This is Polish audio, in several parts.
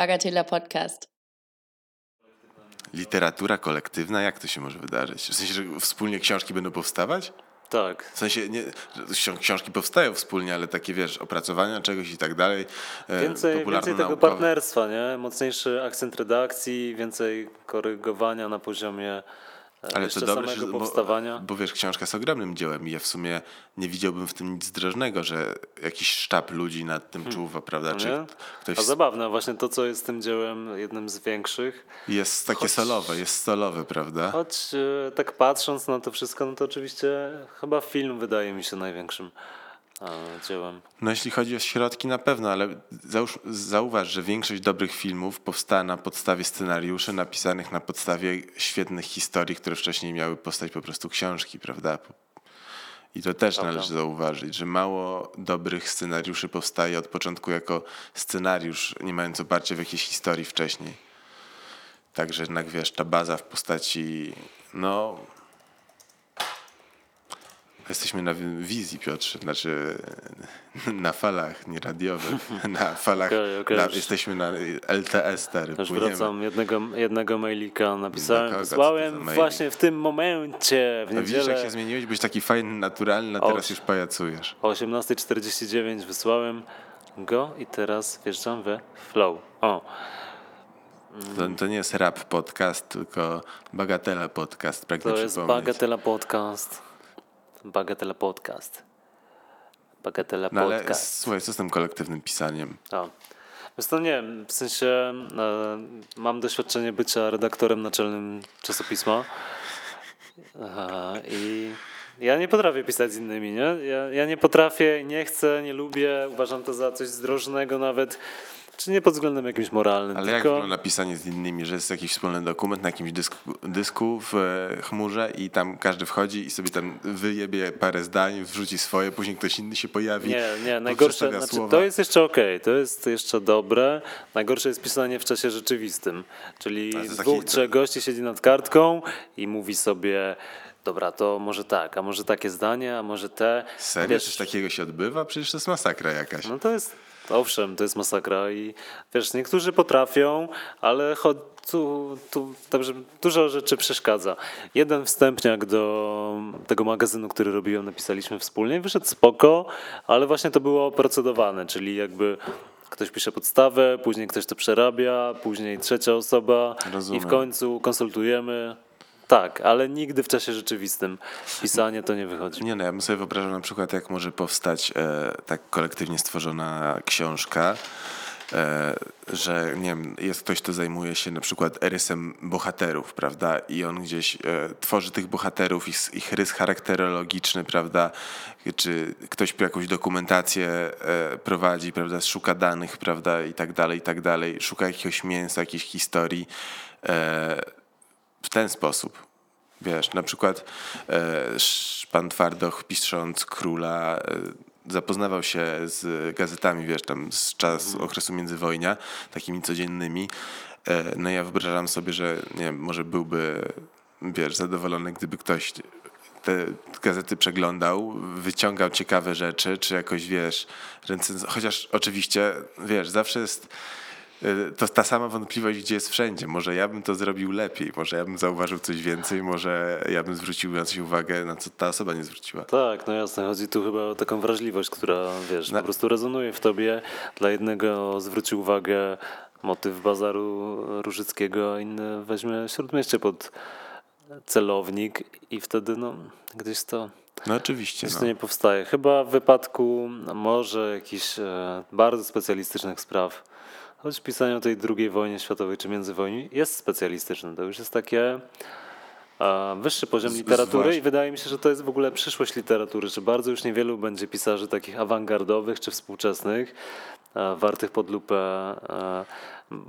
Bagatela Podcast. Literatura kolektywna, jak to się może wydarzyć? W sensie, że wspólnie książki będą powstawać? Tak. W sensie, nie, książki powstają wspólnie, ale takie, wiesz, opracowania czegoś i tak dalej. e, Więcej, więcej tego partnerstwa, nie? Mocniejszy akcent redakcji, więcej korygowania na poziomie Ale jeszcze to dobre, samego że, powstawania. Bo, bo wiesz, książka jest ogromnym dziełem i ja w sumie nie widziałbym w tym nic drożnego, że jakiś sztab ludzi nad tym czuwa, prawda? Czy Hmm. No nie? ktoś A zabawne, właśnie to, co jest tym dziełem, jednym z większych. jest takie choć- solowe, jest solowe, prawda? Choć e, tak patrząc na to wszystko, no to oczywiście chyba film wydaje mi się największym e, dziełem. No jeśli chodzi o środki na pewno, ale załóż, zauważ, że większość dobrych filmów powstała na podstawie scenariuszy napisanych na podstawie świetnych historii, które wcześniej miały postać po prostu książki, prawda? I to też Prawda. należy zauważyć, że mało dobrych scenariuszy powstaje od początku jako scenariusz, nie mając oparcia w jakiejś historii wcześniej. Także jednak wiesz, ta baza w postaci, no... Jesteśmy na wi- wizji, Piotrze, znaczy na falach, nie radiowych, na falach, Okej, okej, na, już- jesteśmy na LTS, stary, Już płyniemy. wracam, jednego, jednego mailika napisałem, wysłałem właśnie w tym momencie, w A widzisz, niedzielę. jak się zmieniłeś, byłeś taki fajny, naturalny, a O. teraz już pajacujesz. O 18.49 wysłałem go i teraz wjeżdżam we flow. O, To, to nie jest rap podcast, tylko bagatela podcast, pragnę to jest przypomnieć. Bagatela Podcast. Bagatela Podcast. Bagatela No ale Podcast. słuchaj, co z tym kolektywnym pisaniem? O. Więc to nie, w sensie e, mam doświadczenie bycia redaktorem naczelnym czasopisma Aha, i ja nie potrafię pisać z innymi, nie? Ja, ja nie potrafię, nie chcę, nie lubię, uważam to za coś zdrożnego nawet, czy nie pod względem jakimś moralnym, Ale jak tylko... wygląda pisanie z innymi, że jest jakiś wspólny dokument na jakimś dysku, dysku w e, chmurze i tam każdy wchodzi i sobie tam wyjebie parę zdań, wrzuci swoje, później ktoś inny się pojawi, Nie, nie, najgorsze, znaczy, to jest jeszcze okej, to jest jeszcze dobre. Najgorsze jest pisanie w czasie rzeczywistym, czyli dwóch, taki- trzech gości siedzi nad kartką i mówi sobie, dobra, to może tak, a może takie zdanie, a może te. Serio? Wiesz, Coś takiego się odbywa? Przecież to jest masakra jakaś. No to jest, owszem, to jest masakra i wiesz, niektórzy potrafią, ale tu, tu także dużo rzeczy przeszkadza. Jeden wstępniak do tego magazynu, który robiłem, napisaliśmy wspólnie, wyszedł spoko, ale właśnie to było procedowane, czyli jakby ktoś pisze podstawę, później ktoś to przerabia, później trzecia osoba i Rozumiem. w końcu konsultujemy. Tak, ale nigdy w czasie rzeczywistym pisanie to nie wychodzi. Nie no, ja bym sobie wyobrażał na przykład, jak może powstać e, tak kolektywnie stworzona książka, e, że nie wiem, jest ktoś, kto zajmuje się na przykład rysem bohaterów, prawda? I on gdzieś e, tworzy tych bohaterów, ich, ich rys charakterologiczny, prawda? Czy ktoś jakąś dokumentację e, prowadzi, prawda? Szuka danych, prawda? I tak dalej, i tak dalej. Szuka jakiegoś mięsa, jakiejś historii. W ten sposób. Wiesz, na przykład e, pan Twardoch pisząc Króla e, zapoznawał się z gazetami, wiesz, tam z czas okresu międzywojnia, takimi codziennymi. E, no ja wyobrażam sobie, że nie wiem, może byłby, wiesz, zadowolony, gdyby ktoś te gazety przeglądał, wyciągał ciekawe rzeczy, czy jakoś, wiesz, recenz- chociaż oczywiście, wiesz, zawsze jest to ta sama wątpliwość, gdzie jest wszędzie. Może ja bym to zrobił lepiej, może ja bym zauważył coś więcej, może ja bym zwrócił na coś uwagę, na co ta osoba nie zwróciła. Tak, no jasne. Chodzi tu chyba o taką wrażliwość, która wiesz, po prostu rezonuje w tobie. Dla jednego zwróci uwagę motyw bazaru Różyckiego, a inny weźmie śródmieście pod celownik i wtedy no gdzieś to, No oczywiście. gdzieś No. nie powstaje. Chyba w wypadku może jakichś e, bardzo specjalistycznych spraw, choć pisanie o tej II wojnie światowej czy międzywojni jest specjalistyczne. To już jest takie wyższy poziom literatury i wydaje mi się, że to jest w ogóle przyszłość literatury, że bardzo już niewielu będzie pisarzy takich awangardowych czy współczesnych, wartych pod lupę,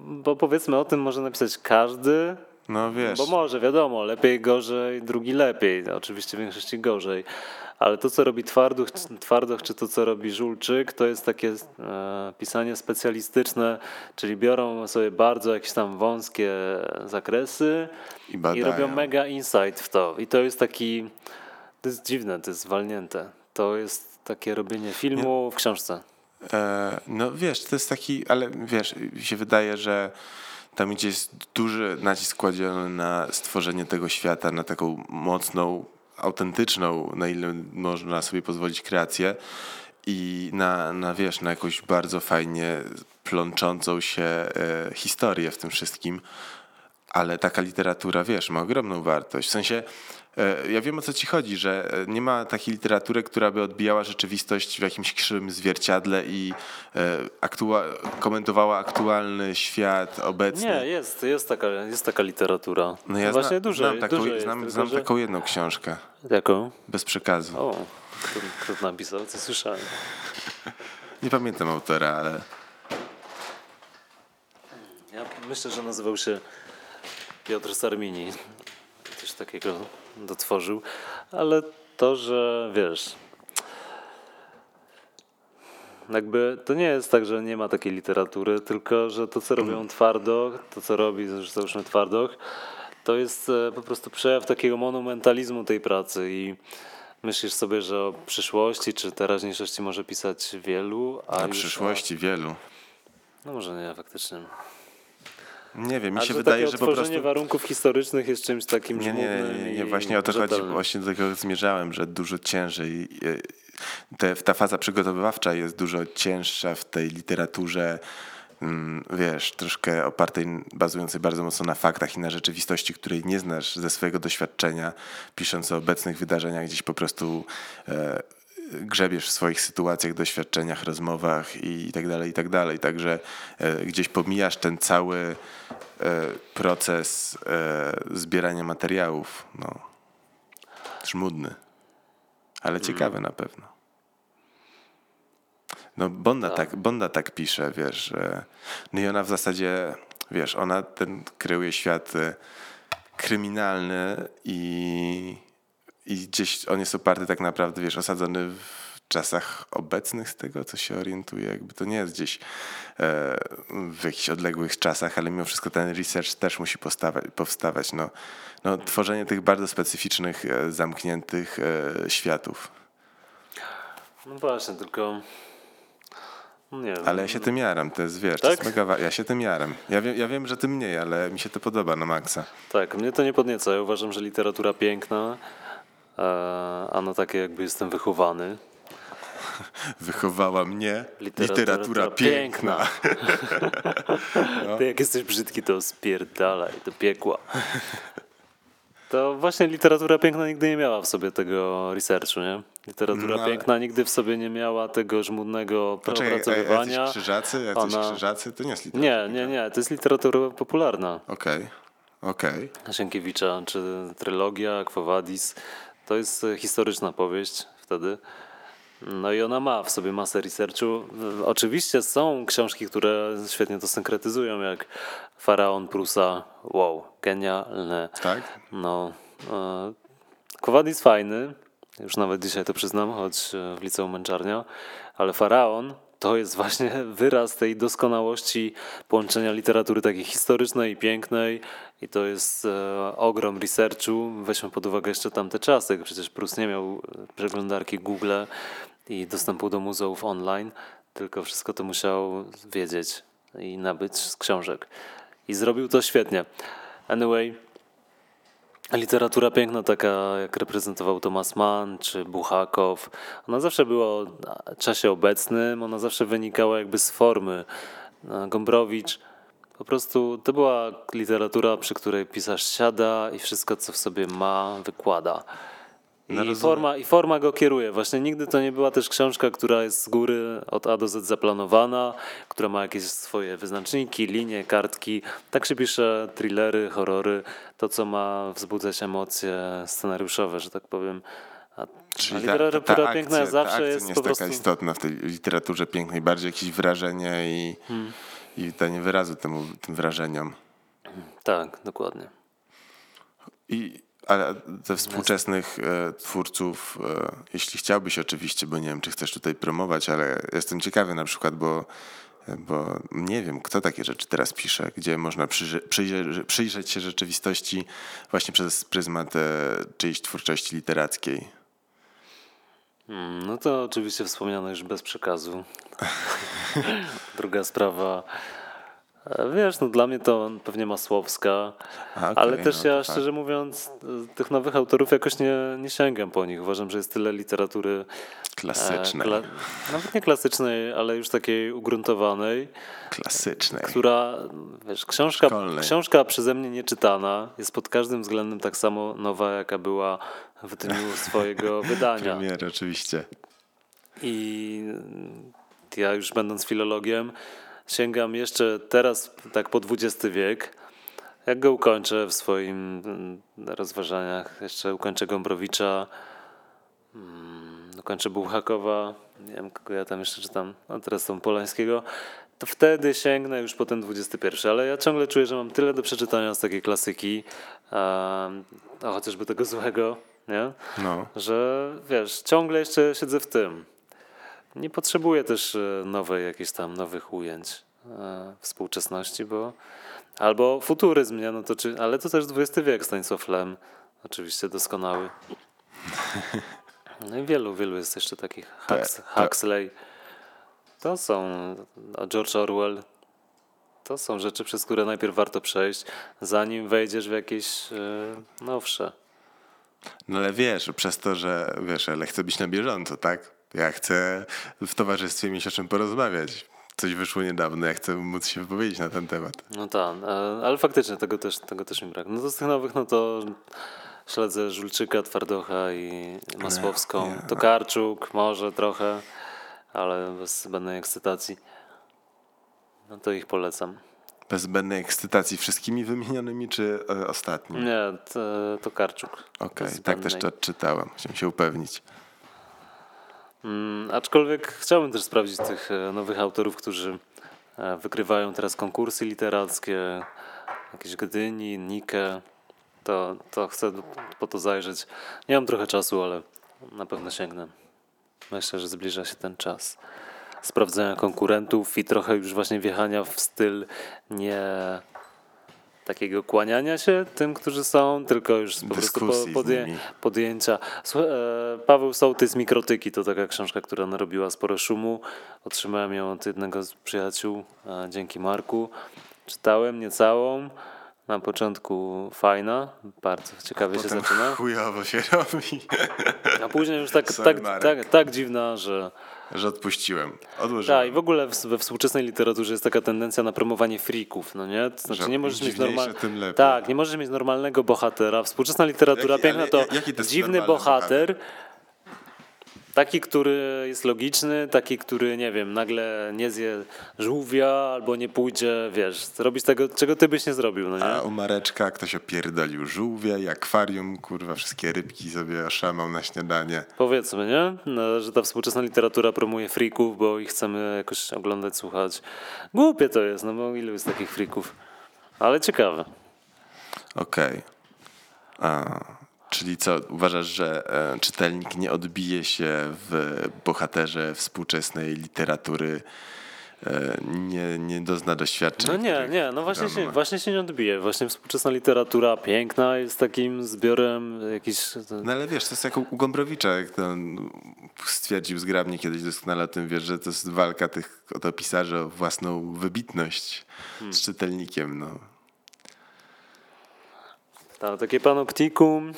bo powiedzmy o tym może napisać każdy, no wiesz, bo może, wiadomo, lepiej, gorzej, drugi lepiej, oczywiście w większości gorzej, ale to, co robi Twarduch, Twardoch, czy to, co robi Żulczyk, to jest takie e, pisanie specjalistyczne, czyli biorą sobie bardzo jakieś tam wąskie zakresy I i robią mega insight w to. I to jest taki, to jest dziwne, to jest zwalnięte. To jest takie robienie filmu w książce. E, no wiesz, to jest taki, ale wiesz, mi się wydaje, że tam gdzie jest duży nacisk kładziony na stworzenie tego świata, na taką mocną, autentyczną, na ile można sobie pozwolić kreację i na, na wiesz, na jakąś bardzo fajnie plączącą się e, historię w tym wszystkim. Ale taka literatura, wiesz, ma ogromną wartość. W sensie, ja wiem o co ci chodzi, że e, nie ma takiej literatury, która by odbijała rzeczywistość w jakimś krzywym zwierciadle i e, aktua komentowała aktualny świat obecny. Nie, jest, jest, taka, jest taka literatura. No ja Właśnie zna, dużo, znam, taką, dużo jest, znam, tylko znam taką jedną książkę, Jaką? bez przekazu. O, kto, kto napisał, co słyszałem. Nie pamiętam autora, ale Ja myślę, że nazywał się Piotr Sarmini. Coś takiego dotworzył. Ale to, że wiesz. Jakby to nie jest tak, że nie ma takiej literatury, tylko że to, co robią twardo, to co robi załóżmy twardoch, to jest e, po prostu przejaw takiego monumentalizmu tej pracy i myślisz sobie, że o przyszłości czy teraźniejszości może pisać wielu, a już przyszłości wielu. O, no może nie, faktycznie. Nie wiem, mi A się wydaje, że po prostu... warunków historycznych jest czymś takim Nie, nie, nie, nie, właśnie o to chodzi. Właśnie do tego zmierzałem, że dużo ciężej. e, Te, ta faza przygotowywawcza jest dużo cięższa w tej literaturze, mm, wiesz, troszkę opartej, bazującej bardzo mocno na faktach i na rzeczywistości, której nie znasz ze swojego doświadczenia, pisząc o obecnych wydarzeniach, gdzieś po prostu e, grzebiesz w swoich sytuacjach, doświadczeniach, rozmowach i tak dalej, i tak dalej. Także e, gdzieś pomijasz ten cały e, proces e, zbierania materiałów. No. Żmudny, ale ciekawy na pewno. No Bonda tak. Bonda tak pisze, wiesz, no i ona w zasadzie, wiesz, ona ten kreuje świat kryminalny i, i gdzieś on jest oparty tak naprawdę, wiesz, osadzony w czasach obecnych z tego, co się orientuje, jakby to nie jest gdzieś e, w jakichś odległych czasach, ale mimo wszystko ten research też musi powstawać. No, no, tworzenie tych bardzo specyficznych, e, zamkniętych e, światów. No właśnie, tylko no nie. Ale ja się tym jaram, to jest, wiesz, to jest Tak? mega ja się tym jaram. Ja wiem, ja wiem, że ty mniej, ale mi się to podoba na maksa. Tak, mnie to nie podnieca. Ja uważam, że literatura piękna, a no takie jakby jestem wychowany. Wychowała mnie literatura, Literatura piękna. Ty jak jesteś brzydki, to spierdalaj do piekła. To właśnie literatura piękna nigdy nie miała w sobie tego researchu, nie? Literatura No, ale- piękna nigdy w sobie nie miała tego żmudnego Poczekaj, a opracowywania. jacyś krzyżacy, jacyś Ona- krzyżacy, to nie jest literatura. Nie, nie, nie, to jest literatura popularna. Okej, okej. Sienkiewicza, czy trylogia, Quo Vadis. To jest e, historyczna powieść wtedy. No i ona ma w sobie masę researchu. Oczywiście są książki, które świetnie to synkretyzują, jak Faraon Prusa. Wow, genialne. Tak? No, e, Quo Vadis fajny, już nawet dzisiaj to przyznam, choć e, w liceum męczarnia, ale Faraon to jest właśnie wyraz tej doskonałości połączenia literatury takiej historycznej i pięknej i to jest e, ogrom researchu. Weźmy pod uwagę jeszcze tamte czasy, przecież Prus nie miał e, przeglądarki Google i dostępu do muzeów online, tylko wszystko to musiał wiedzieć i nabyć z książek. I zrobił to świetnie. Anyway, Literatura piękna, taka jak reprezentował Thomas Mann czy Buchakow, ona zawsze była o czasie obecnym, ona zawsze wynikała jakby z formy. Gombrowicz, po prostu to była literatura, przy której pisarz siada i wszystko, co w sobie ma, wykłada. I, No rozumiem. forma, I forma go kieruje. Właśnie nigdy to nie była też książka, która jest z góry od A do Z zaplanowana, która ma jakieś swoje wyznaczniki, linie, kartki. Tak się pisze thrillery, horrory, to co ma wzbudzać emocje scenariuszowe, że tak powiem. A, Czyli ta, literatura ta, ta piękna akcja, zawsze jest nie po jest prostu... taka istotna w tej literaturze pięknej, bardziej jakieś wrażenie i, Hmm. i danie wyrazu temu, tym wrażeniom. Tak, dokładnie. I, ale ze współczesnych e, twórców, e, jeśli chciałbyś oczywiście, bo nie wiem, czy chcesz tutaj promować, ale jestem ciekawy na przykład, bo, bo nie wiem, kto takie rzeczy teraz pisze, gdzie można przyjrzy, przyjrzeć się rzeczywistości właśnie przez pryzmat e, czyjejś twórczości literackiej. Mm, No to oczywiście wspomniane już bez przekazu. Druga sprawa. E, Wiesz, no dla mnie to pewnie Masłowska, okej, ale też no ja to szczerze mówiąc e, tych nowych autorów jakoś nie, nie sięgam po nich. Uważam, że jest tyle literatury e, Klasycznej. kla- nawet nie klasycznej, ale już takiej ugruntowanej, Klasycznej. która, wiesz, książka, Szkolnej. książka przeze mnie nieczytana jest pod każdym względem tak samo nowa, jaka była w dniu swojego wydania. Premier, oczywiście. I ja już będąc filologiem, sięgam jeszcze teraz tak po XX wiek. Jak go ukończę w swoim mm, rozważaniach, jeszcze ukończę Gombrowicza, mm, ukończę Bułhakowa, nie wiem kogo ja tam jeszcze czytam, no teraz tą Polańskiego, to wtedy sięgnę już po ten XXI, ale ja ciągle czuję, że mam tyle do przeczytania z takiej klasyki, a, a chociażby tego złego, nie? No. że wiesz, ciągle jeszcze siedzę w tym. Nie potrzebuję też e, nowej, jakichś tam nowych ujęć e, współczesności, bo albo futuryzm, nie? No to czy, ale to też XX wiek, Stanisław Lem, oczywiście doskonały. No i wielu, wielu jest jeszcze takich. Hux, To- to- Huxley. To są, a George Orwell. To są rzeczy, przez które najpierw warto przejść, zanim wejdziesz w jakieś e, nowsze. No ale wiesz, przez to, że wiesz, ale chcę być na bieżąco, tak? Ja chcę w towarzystwie mieć o czym porozmawiać. Coś wyszło niedawno, ja chcę móc się wypowiedzieć na ten temat. No tak, e, ale faktycznie tego też, tego też mi brak. No to z tych nowych, no to śledzę Żulczyka, Twardocha i Masłowską. nie. Tokarczuk może trochę, ale bez zbędnej ekscytacji. No to ich polecam. Bez zbędnej ekscytacji wszystkimi wymienionymi, czy e, ostatnim? Nie, to, Tokarczuk. Okej, Bez tak też to odczytałem. Chciałem się upewnić. Mm, aczkolwiek chciałbym też sprawdzić tych e, nowych autorów, którzy e, wykrywają teraz konkursy literackie, jakieś Gdyni, Nikę. To, to chcę po to zajrzeć. Nie mam trochę czasu, ale na pewno sięgnę. Myślę, że zbliża się ten czas sprawdzenia konkurentów i trochę już właśnie wjechania w styl nie takiego kłaniania się tym, którzy są, tylko już po prostu po, podję, podjęcia. Słuchaj, e, Paweł Sołtys Mikrotyki to taka książka, która narobiła sporo szumu. Otrzymałem ją od jednego z przyjaciół dzięki Marku. Czytałem niecałą. Na początku fajna, bardzo ciekawie się zaczyna. chujowo się robi, A później już tak, tak, tak, tak dziwna, że. że odpuściłem. Tak, Odłożyłem. i w ogóle we współczesnej literaturze jest taka tendencja na promowanie frików, no nie? To znaczy Że nie możesz mieć normalnego. tym lepiej. Tak, nie możesz mieć normalnego bohatera. Współczesna literatura Jaki- piękna to ja- jaki to dziwny normalny bohater. Taki, który jest logiczny, taki, który, nie wiem, nagle nie zje żółwia albo nie pójdzie, wiesz, robić tego, czego ty byś nie zrobił, no nie? A u Mareczka ktoś opierdolił żółwia i akwarium, kurwa, wszystkie rybki sobie oszamał na śniadanie. Powiedzmy, nie? No, że ta współczesna literatura promuje frików, bo ich chcemy jakoś oglądać, słuchać. Głupie to jest, no bo ilu jest takich frików? Ale ciekawe. Okej. A, Czyli co, uważasz, że e, czytelnik nie odbije się w bohaterze współczesnej literatury, e, nie, nie dozna doświadczeń? No nie, nie, no właśnie się, właśnie się nie odbije. Właśnie współczesna literatura piękna jest takim zbiorem jakichś... No ale wiesz, to jest jak u Gombrowicza, jak to on stwierdził zgrabnie kiedyś doskonale o tym, wiesz, że to jest walka tych oto pisarzy o własną wybitność Hmm. z czytelnikiem, no. Ta, takie panoptikum,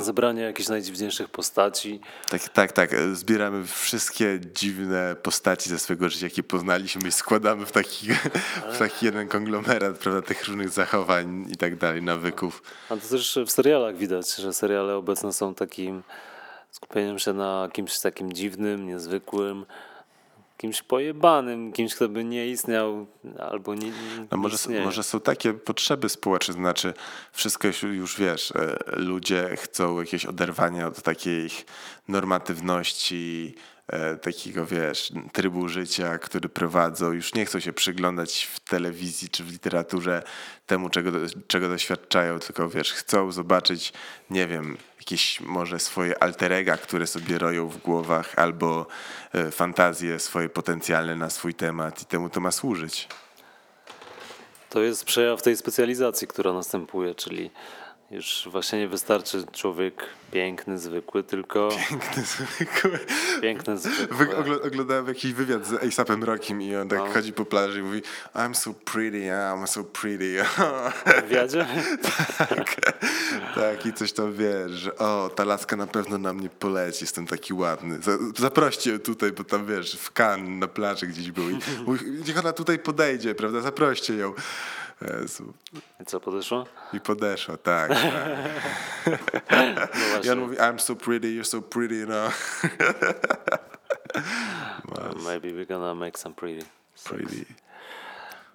zebranie jakichś najdziwniejszych postaci. Tak, tak, tak. Zbieramy wszystkie dziwne postaci ze swojego życia, jakie poznaliśmy i składamy w taki, w taki jeden konglomerat, prawda, tych różnych zachowań i tak dalej, nawyków. A to też w serialach widać, że seriale obecne są takim skupieniem się na kimś takim dziwnym, niezwykłym, kimś pojebanym, kimś, kto by nie istniał albo nie, nie No może, istnieje. może są takie potrzeby społeczne, znaczy wszystko już, wiesz, e, ludzie chcą jakieś oderwania od takiej normatywności, e, takiego wiesz, trybu życia, który prowadzą. Już nie chcą się przyglądać w telewizji czy w literaturze temu, czego, czego doświadczają, tylko wiesz, chcą zobaczyć, nie wiem, jakieś może swoje alterega, które sobie roją w głowach, albo e, fantazje swoje potencjalne na swój temat i temu to ma służyć. To jest przejaw tej specjalizacji, która następuje, czyli Już właśnie nie wystarczy człowiek piękny, zwykły, tylko Piękny, zwykły. piękny, zwykły. Wy- ogl- Oglądałem jakiś wywiad z A$APem Rockim i on tak No. chodzi po plaży i mówi I'm so pretty, I'm so pretty. W wywiadzie? tak, i coś tam wiesz, że o, ta laska na pewno na mnie poleci, jestem taki ładny. Za- Zaproście ją tutaj, bo tam wiesz, w Cannes na plaży gdzieś był. I niech ona tutaj podejdzie, prawda? Zaproście ją. Co, podeszło? I podeszła, tak. tak. No I on mówi I'm so pretty, you're so pretty, you know. maybe we're gonna make some pretty. Pretty.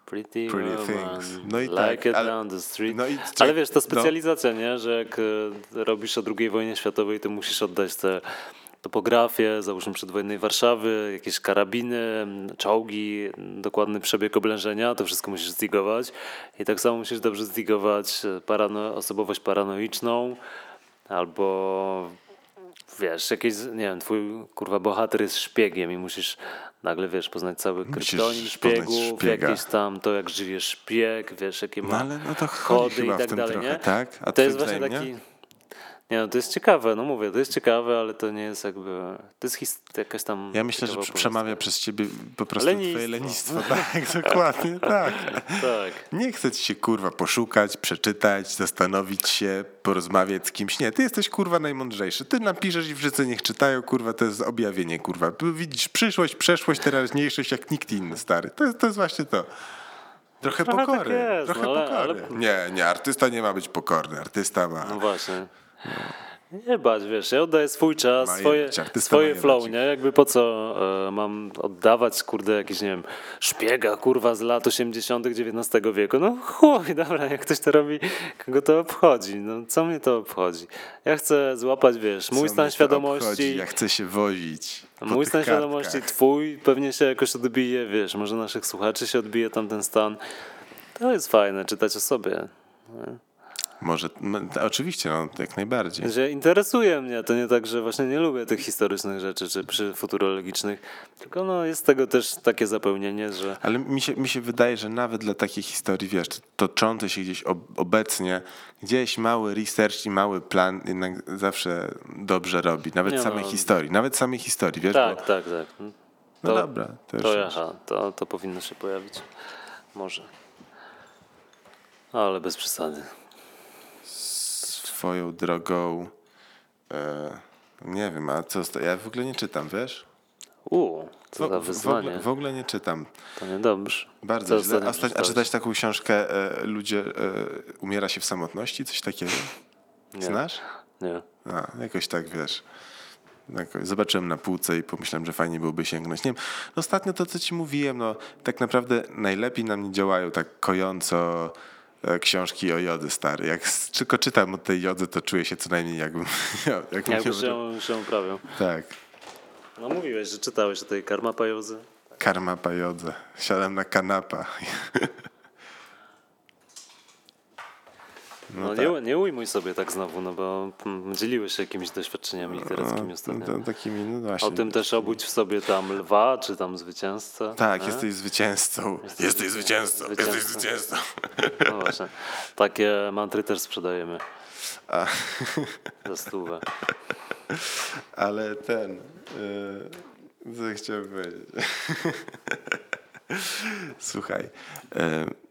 Pretty, Pretty things. No i like tak, it ale- down the street. no i ale czek- wiesz, ta no. specjalizacja, nie? że jak e, robisz o II wojnie światowej, to musisz oddać te topografię, załóżmy przedwojennej Warszawy, jakieś karabiny, czołgi, dokładny przebieg oblężenia, to wszystko musisz zdigować. I tak samo musisz dobrze zdigować e, parano- osobowość paranoiczną albo wiesz, jakieś, nie wiem, twój kurwa bohater jest szpiegiem i musisz nagle, wiesz, poznać cały kryptonim szpiegów, jakieś tam to, jak żyje szpieg, wiesz, jakie ma No ale no to chyba i tak dalej, trochę, nie? tak? A to jest właśnie taki... Nie no, to jest ciekawe, no mówię, to jest ciekawe, ale to nie jest jakby... To jest his... jakaś tam... Ja myślę, że przemawia przez ciebie po prostu Lenistwo. twoje lenistwo. Tak, dokładnie, tak. Tak. Nie chce ci się kurwa poszukać, przeczytać, zastanowić się, porozmawiać z kimś. Nie, ty jesteś kurwa najmądrzejszy. Ty napiszesz i wszyscy niech czytają, kurwa, to jest objawienie, kurwa. Widzisz przyszłość, przeszłość, teraźniejszość jak nikt inny, stary. To jest, to jest właśnie to. Trochę Trochę tak pokory. jest, trochę no ale- pokory. ale- Nie, nie, artysta nie ma być pokorny. Artysta ma. No właśnie. Nie bać, wiesz, ja oddaję swój czas, swoje, swoje flow, nie? Jakby po co e, mam oddawać, kurde, jakiś, nie wiem, szpiega, kurwa, z lat 80., XIX wieku. No chuj, dobra, jak ktoś to robi, kogo to obchodzi? No co mnie to obchodzi? Ja chcę złapać, wiesz, Co mój mnie stan świadomości, obchodzi? Ja chcę się wozić. mój stan kartkach. świadomości, twój, pewnie się jakoś odbije, wiesz, może naszych słuchaczy się odbije tam ten stan. To jest fajne, czytać o sobie. Może, to oczywiście, no, jak najbardziej. Że interesuje mnie, to nie tak, że właśnie nie lubię tych historycznych rzeczy, czy przy futurologicznych, tylko no jest tego też takie zapełnienie, że Ale mi się, mi się wydaje, że nawet dla takiej historii, wiesz, toczącej się gdzieś ob, obecnie, gdzieś mały research i mały plan jednak zawsze dobrze robi. Nawet Nie samej no. historii. Nawet samej historii, wiesz? tak, Bo, tak, tak. no to- dobra, to już To, już. aha, to, to powinno się pojawić. Może. Ale bez przesady. Swoją drogą, e, nie wiem, a co, ja w ogóle nie czytam, wiesz? U, co W, za w, w, wyzwanie. ogóle, w ogóle nie czytam. To niedobrze. Bardzo Co źle. A, a czytać taką książkę e, Ludzie e, umiera się w samotności? Coś takiego? Nie. Znasz? Nie. A, jakoś tak, wiesz. Zobaczyłem na półce i pomyślałem, że fajnie byłoby sięgnąć. Nie wiem, ostatnio to, co ci mówiłem, no tak naprawdę najlepiej na mnie działają tak kojąco książki o jody, stary. Jak tylko czytam o tej jodze, to czuję się co najmniej jakbym... miał- się, się uprawiał. Tak. No mówiłeś, że czytałeś o tej karma pajozy. Karma pa jodze. Siadam na kanapa. No, nie, nie ujmuj sobie tak znowu, no bo mm, dzieliłeś się jakimiś doświadczeniami literackimi ostatnio. No, takimi, no właśnie. O tym też obudź w sobie tam lwa, czy tam zwycięzcę. Tak, nie? jesteś zwycięzcą. Jesteś zwycięzcą. zwycięzcą. Jesteś zwycięzcą. No właśnie. Takie mantry też sprzedajemy. A. Za stówę. Ale ten. Yy, co chciałem powiedzieć? Słuchaj, yy,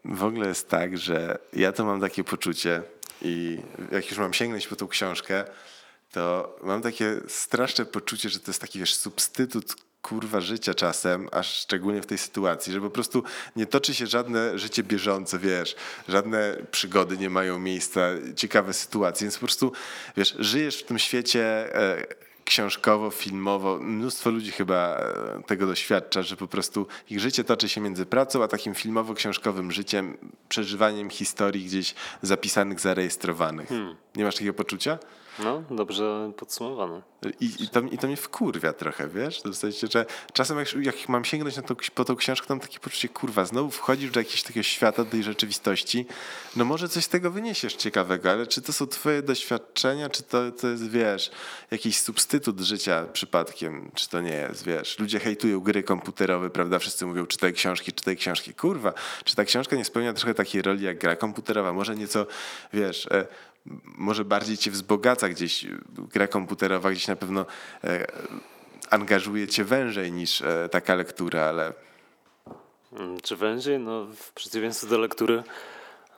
w ogóle jest tak, że ja to mam takie poczucie i jak już mam sięgnąć po tą książkę, to mam takie straszne poczucie, że to jest taki wiesz, substytut kurwa życia czasem, a szczególnie w tej sytuacji, że po prostu nie toczy się żadne życie bieżące, wiesz, żadne przygody nie mają miejsca, ciekawe sytuacje, więc po prostu, wiesz, żyjesz w tym świecie e, książkowo, filmowo, mnóstwo ludzi chyba e, tego doświadcza, że po prostu ich życie toczy się między pracą, a takim filmowo-książkowym życiem, przeżywaniem historii gdzieś zapisanych, zarejestrowanych. Nie masz takiego poczucia? No, dobrze podsumowane. I, i, to, I to mnie wkurwia trochę, wiesz? To w sensie, że czasem jak, jak mam sięgnąć na tą, po tą książkę, to mam takie poczucie, kurwa, znowu wchodzisz do jakiegoś takiego świata, do tej rzeczywistości, no może coś z tego wyniesiesz ciekawego, ale czy to są twoje doświadczenia, czy to, to jest, wiesz, jakiś substytut życia przypadkiem, czy to nie jest, wiesz? Ludzie hejtują gry komputerowe, prawda? Wszyscy mówią, czytaj książki, czytaj książki. Kurwa, czy ta książka nie spełnia trochę takiej roli jak gra komputerowa? Może nieco, wiesz... E, może bardziej cię wzbogaca gdzieś, gra komputerowa gdzieś na pewno e, angażuje cię wężej niż e, taka lektura, ale Mm, Czy węziej? No, w przeciwieństwie do lektury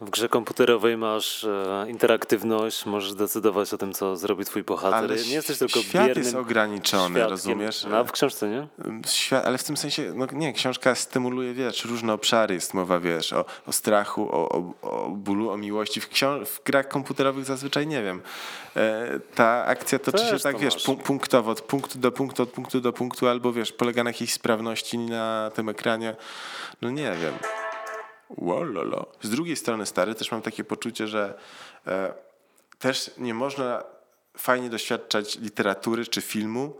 w grze komputerowej masz e, interaktywność, możesz decydować o tym, co zrobi twój bohater. Ale nie jesteś tylko świat biernym jest ograniczony, świadkiem. rozumiesz? No, a w książce, nie? Świat, ale w tym sensie, no nie, książka stymuluje, wiesz, różne obszary, jest mowa, wiesz, o, o strachu, o, o, o bólu, o miłości. W, w grach komputerowych zazwyczaj, nie wiem, e, ta akcja toczy Też się to tak, wiesz, masz. pu- punktowo, od punktu do punktu, od punktu do punktu, albo, wiesz, polega na jakiejś sprawności na tym ekranie, no nie wiem. Wololo. Z drugiej strony, stary, też mam takie poczucie, że e, też nie można fajnie doświadczać literatury czy filmu,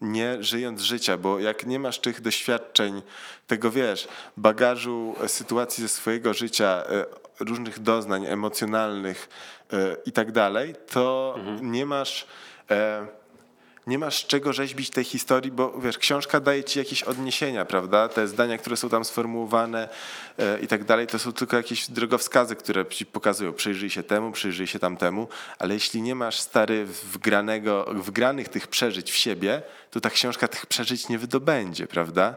nie żyjąc życia, bo jak nie masz tych doświadczeń, tego wiesz, bagażu e, sytuacji ze swojego życia, e, różnych doznań emocjonalnych e, i tak dalej, to nie masz. Nie masz czego rzeźbić tej historii, bo wiesz, książka daje ci jakieś odniesienia, prawda? Te zdania, które są tam sformułowane e, i tak dalej, to są tylko jakieś drogowskazy, które ci pokazują. Przyjrzyj się temu, przyjrzyj się tamtemu, ale jeśli nie masz stary wgranego, wgranych tych przeżyć w siebie, to ta książka tych przeżyć nie wydobędzie, prawda?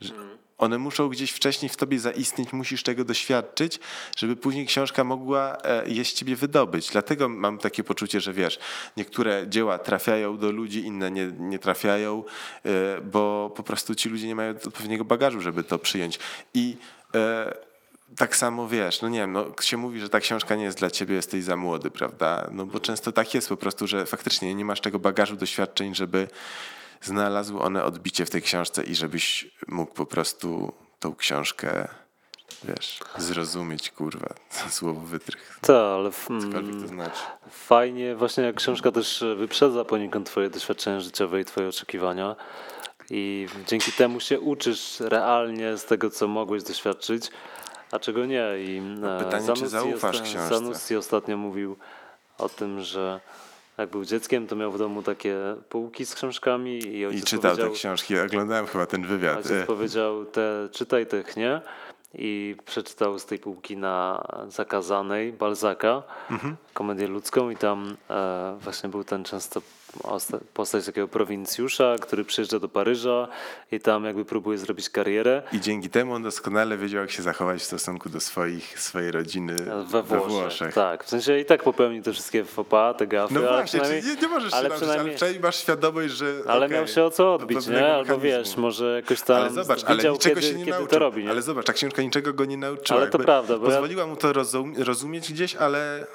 Że One muszą gdzieś wcześniej w tobie zaistnieć, musisz tego doświadczyć, żeby później książka mogła e, je z ciebie wydobyć. Dlatego mam takie poczucie, że wiesz, niektóre dzieła trafiają do ludzi, inne nie, nie trafiają, e, bo po prostu ci ludzie nie mają odpowiedniego bagażu, żeby to przyjąć. I e, tak samo wiesz, no nie wiem, no się mówi, że ta książka nie jest dla ciebie, jesteś za młody, prawda? No bo często tak jest po prostu, że faktycznie nie masz tego bagażu doświadczeń, żeby znalazły one odbicie w tej książce i żebyś mógł po prostu tą książkę, wiesz, zrozumieć, kurwa, słowo wytrych, Tak, ale cokolwiek to znaczy. fajnie, właśnie jak książka też wyprzedza poniekąd twoje doświadczenia życiowe i twoje oczekiwania i dzięki temu się uczysz realnie z tego, co mogłeś doświadczyć, a czego nie. I e, No pytanie, czy zaufasz książce? Zanussi ostatnio mówił o tym, że jak był dzieckiem, to miał w domu takie półki z książkami i I czytał te książki, oglądałem chyba ten wywiad. Ojciec powiedział, te, czytaj tych, nie? I przeczytał z tej półki na zakazanej Balzaka, Mhm. komedię ludzką i tam e, właśnie był ten często postać takiego prowincjusza, który przyjeżdża do Paryża i tam jakby próbuje zrobić karierę. I dzięki temu on doskonale wiedział, jak się zachować w stosunku do swoich, swojej rodziny We Włoszech, Tak, w sensie i tak popełnił te wszystkie pas, te gafy, No właśnie, nie, nie możesz ale się nauczyć, ale przynajmniej- masz świadomość, że ale okej, miał się o co odbić, nie? Albo wiesz, może jakoś tam Ale zobacz, ale widział, niczego kiedy, się nie kiedy nauczył. to robi, nie? Ale zobacz, ta książka niczego go nie nauczyła. Ale to prawda, bo ja- Pozwoliła mu to rozum, rozumieć gdzieś, ale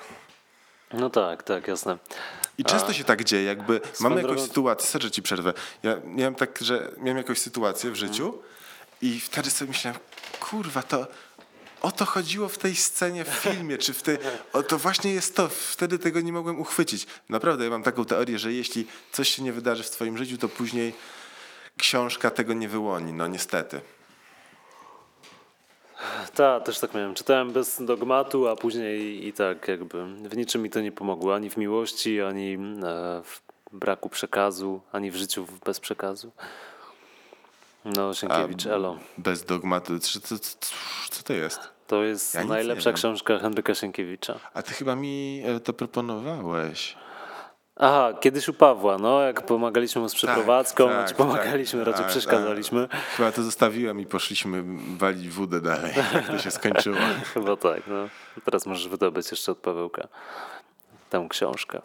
No tak, tak, jasne. I często się tak dzieje, jakby mamy jakąś sytuację, że ci przerwę. Ja miałem tak, że miałem jakąś sytuację w życiu i wtedy sobie myślałem, kurwa, to o to chodziło w tej scenie w filmie, czy w tej, o to właśnie jest to, wtedy tego nie mogłem uchwycić. Naprawdę, ja mam taką teorię, że jeśli coś się nie wydarzy w twoim życiu, to później książka tego nie wyłoni, no niestety. Tak, też tak miałem. Czytałem bez dogmatu, a później i tak jakby w niczym mi to nie pomogło. Ani w miłości, ani e, w braku przekazu, ani w życiu bez przekazu. No, Sienkiewicz, Elo. Bez dogmatu, co, co, co, to jest? To jest Ja najlepsza książka Henryka Sienkiewicza. A ty chyba mi e, to proponowałeś. Aha, kiedyś u Pawła, no, jak pomagaliśmy mu z przeprowadzką, tak, czy pomagaliśmy, tak, raczej tak, przeszkadzaliśmy. Chyba to zostawiłem i poszliśmy walić wódę dalej, jak to się skończyło. Chyba tak, no. Teraz możesz wydobyć jeszcze od Pawełka tę książkę.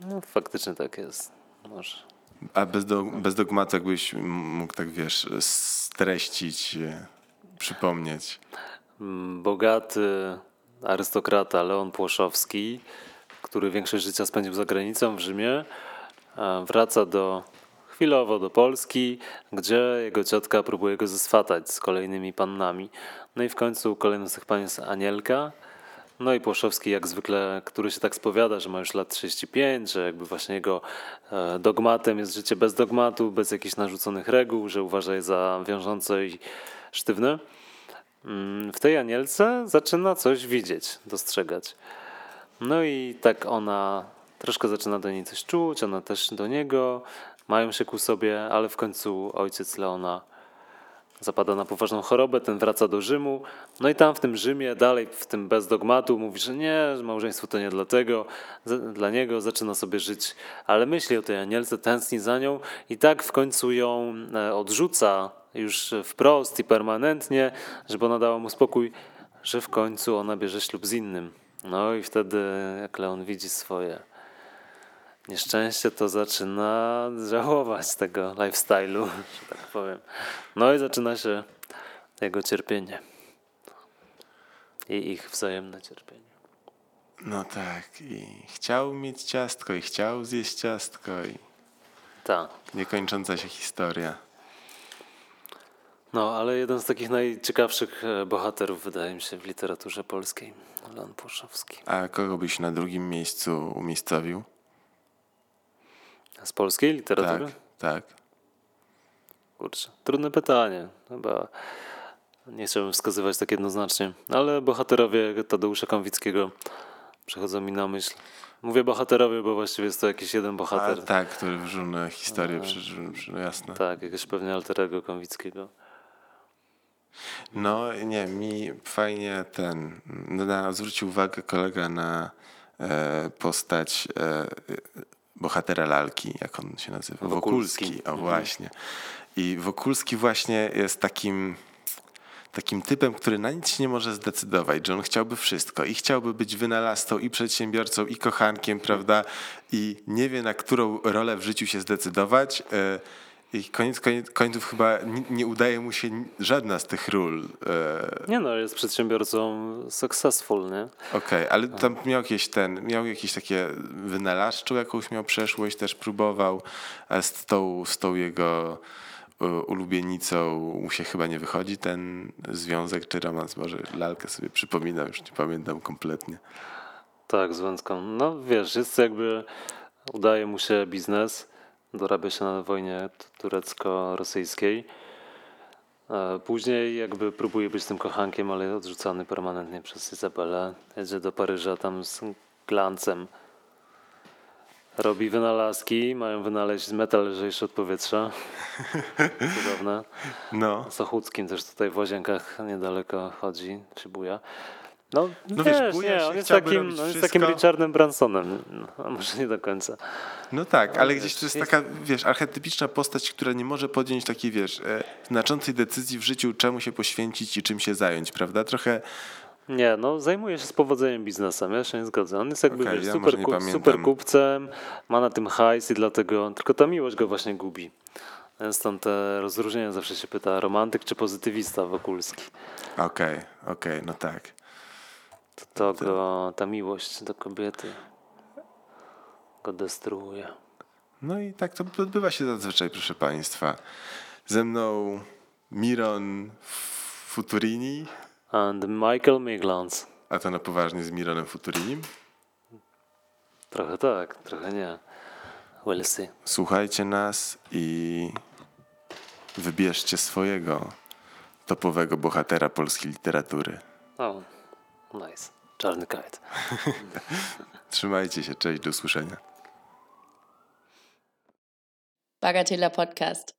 No, faktycznie tak jest. Może. A bez, do, bez dogmatu jakbyś mógł tak, wiesz, streścić, e, przypomnieć. Mm, bogaty arystokrata Leon Płoszowski, który większość życia spędził za granicą w Rzymie, e, wraca do chwilowo do Polski, gdzie jego ciotka próbuje go zeswatać z kolejnymi pannami. No i w końcu kolejną z tych pań jest Anielka. No i Płoszowski jak zwykle, który się tak spowiada, że ma już lat 35, że jakby właśnie jego e, dogmatem jest życie bez dogmatu, bez jakichś narzuconych reguł, że uważa je za wiążące i sztywne. Mm, W tej Anielce zaczyna coś widzieć, dostrzegać. No i tak ona troszkę zaczyna do niej coś czuć, ona też do niego, mają się ku sobie, ale w końcu ojciec Leona zapada na poważną chorobę, ten wraca do Rzymu. No i tam w tym Rzymie, dalej w tym bez dogmatu, mówi, że nie, że małżeństwo to nie dlatego, dla niego zaczyna sobie żyć, ale myśli o tej anielce, tęskni za nią i tak w końcu ją e, odrzuca już wprost i permanentnie, żeby ona dała mu spokój, że w końcu ona bierze ślub z innym. No i wtedy, jak Leon widzi swoje nieszczęście, to zaczyna żałować tego lifestyle'u, że tak powiem. No i zaczyna się jego cierpienie i ich wzajemne cierpienie. No tak, i chciał mieć ciastko, i chciał zjeść ciastko, i tak. niekończąca się historia. No, ale jeden z takich najciekawszych e, bohaterów, wydaje mi się, w literaturze polskiej, Leon Płoszowski. A kogo byś na drugim miejscu umiejscowił? Z polskiej literatury? Tak, tak. Kurczę, trudne pytanie. Chyba nie chciałbym wskazywać tak jednoznacznie, ale bohaterowie Tadeusza Konwickiego przychodzą mi na myśl. Mówię bohaterowie, bo właściwie jest to jakiś jeden bohater. A, tak, który w różne historie no, jasne. Tak, jakiegoś pewnie alterego Konwickiego. No nie, mi fajnie ten, na, zwrócił uwagę kolega na e, postać e, bohatera lalki, jak on się nazywa? Wokulski. Wokulski, o mhm. właśnie. I Wokulski właśnie jest takim takim typem, który na nic nie może zdecydować, że on chciałby wszystko i chciałby być wynalazcą i przedsiębiorcą i kochankiem, prawda? I nie wie na którą rolę w życiu się zdecydować. E, i koniec, koniec końców chyba nie, nie, udaje mu się żadna z tych ról. E... Nie no, jest przedsiębiorcą successful, nie? Okej, okay, ale tam miał jakieś ten, miał jakieś takie wynalazczą jakąś miał przeszłość, też próbował, a z tą, z tą jego e, ulubienicą mu się chyba nie wychodzi ten związek czy romans, może lalkę sobie przypominam, już nie pamiętam kompletnie. Tak, z Wędką. No wiesz, jest jakby, udaje mu się biznes, dorabia się na wojnie turecko-rosyjskiej. Później jakby próbuje być tym kochankiem, ale odrzucany permanentnie przez Izabelę. Jedzie do Paryża tam z glancem. Robi wynalazki, mają wynaleźć metal lżejszy od powietrza. Cudowne. No. Z Ochódzkim też tutaj w Łazienkach niedaleko chodzi, się buja. No, no wiesz, wiesz nie, on jest, takim, on jest takim Richardem Bransonem, no, a może nie do końca. No tak, ale gdzieś to jest, jest, taka, wiesz, archetypiczna postać, która nie może podjąć takiej, wiesz, e, znaczącej decyzji w życiu, czemu się poświęcić i czym się zająć, prawda? Trochę nie, no zajmuje się z powodzeniem biznesem, ja się nie zgodzę. On jest jakby okay, wiesz, ja super, kup, super kupcem, ma na tym hajs i dlatego, tylko ta miłość go właśnie gubi. Stąd te rozróżnienia zawsze się pyta, romantyk czy pozytywista Wokulski. Okej, okay, okej, okay, no tak to go, ta miłość do kobiety go destruuje. No i tak to odbywa się zazwyczaj, proszę Państwa. Ze mną Miron Futurini. And Michael Miglans. A to na poważnie z Mironem Futurinim? Trochę tak, trochę nie. We'll see. Słuchajcie nas i wybierzcie swojego topowego bohatera polskiej literatury. O, nice. Czarny kajt. Trzymajcie się, cześć, do usłyszenia. Bagatela Podcast.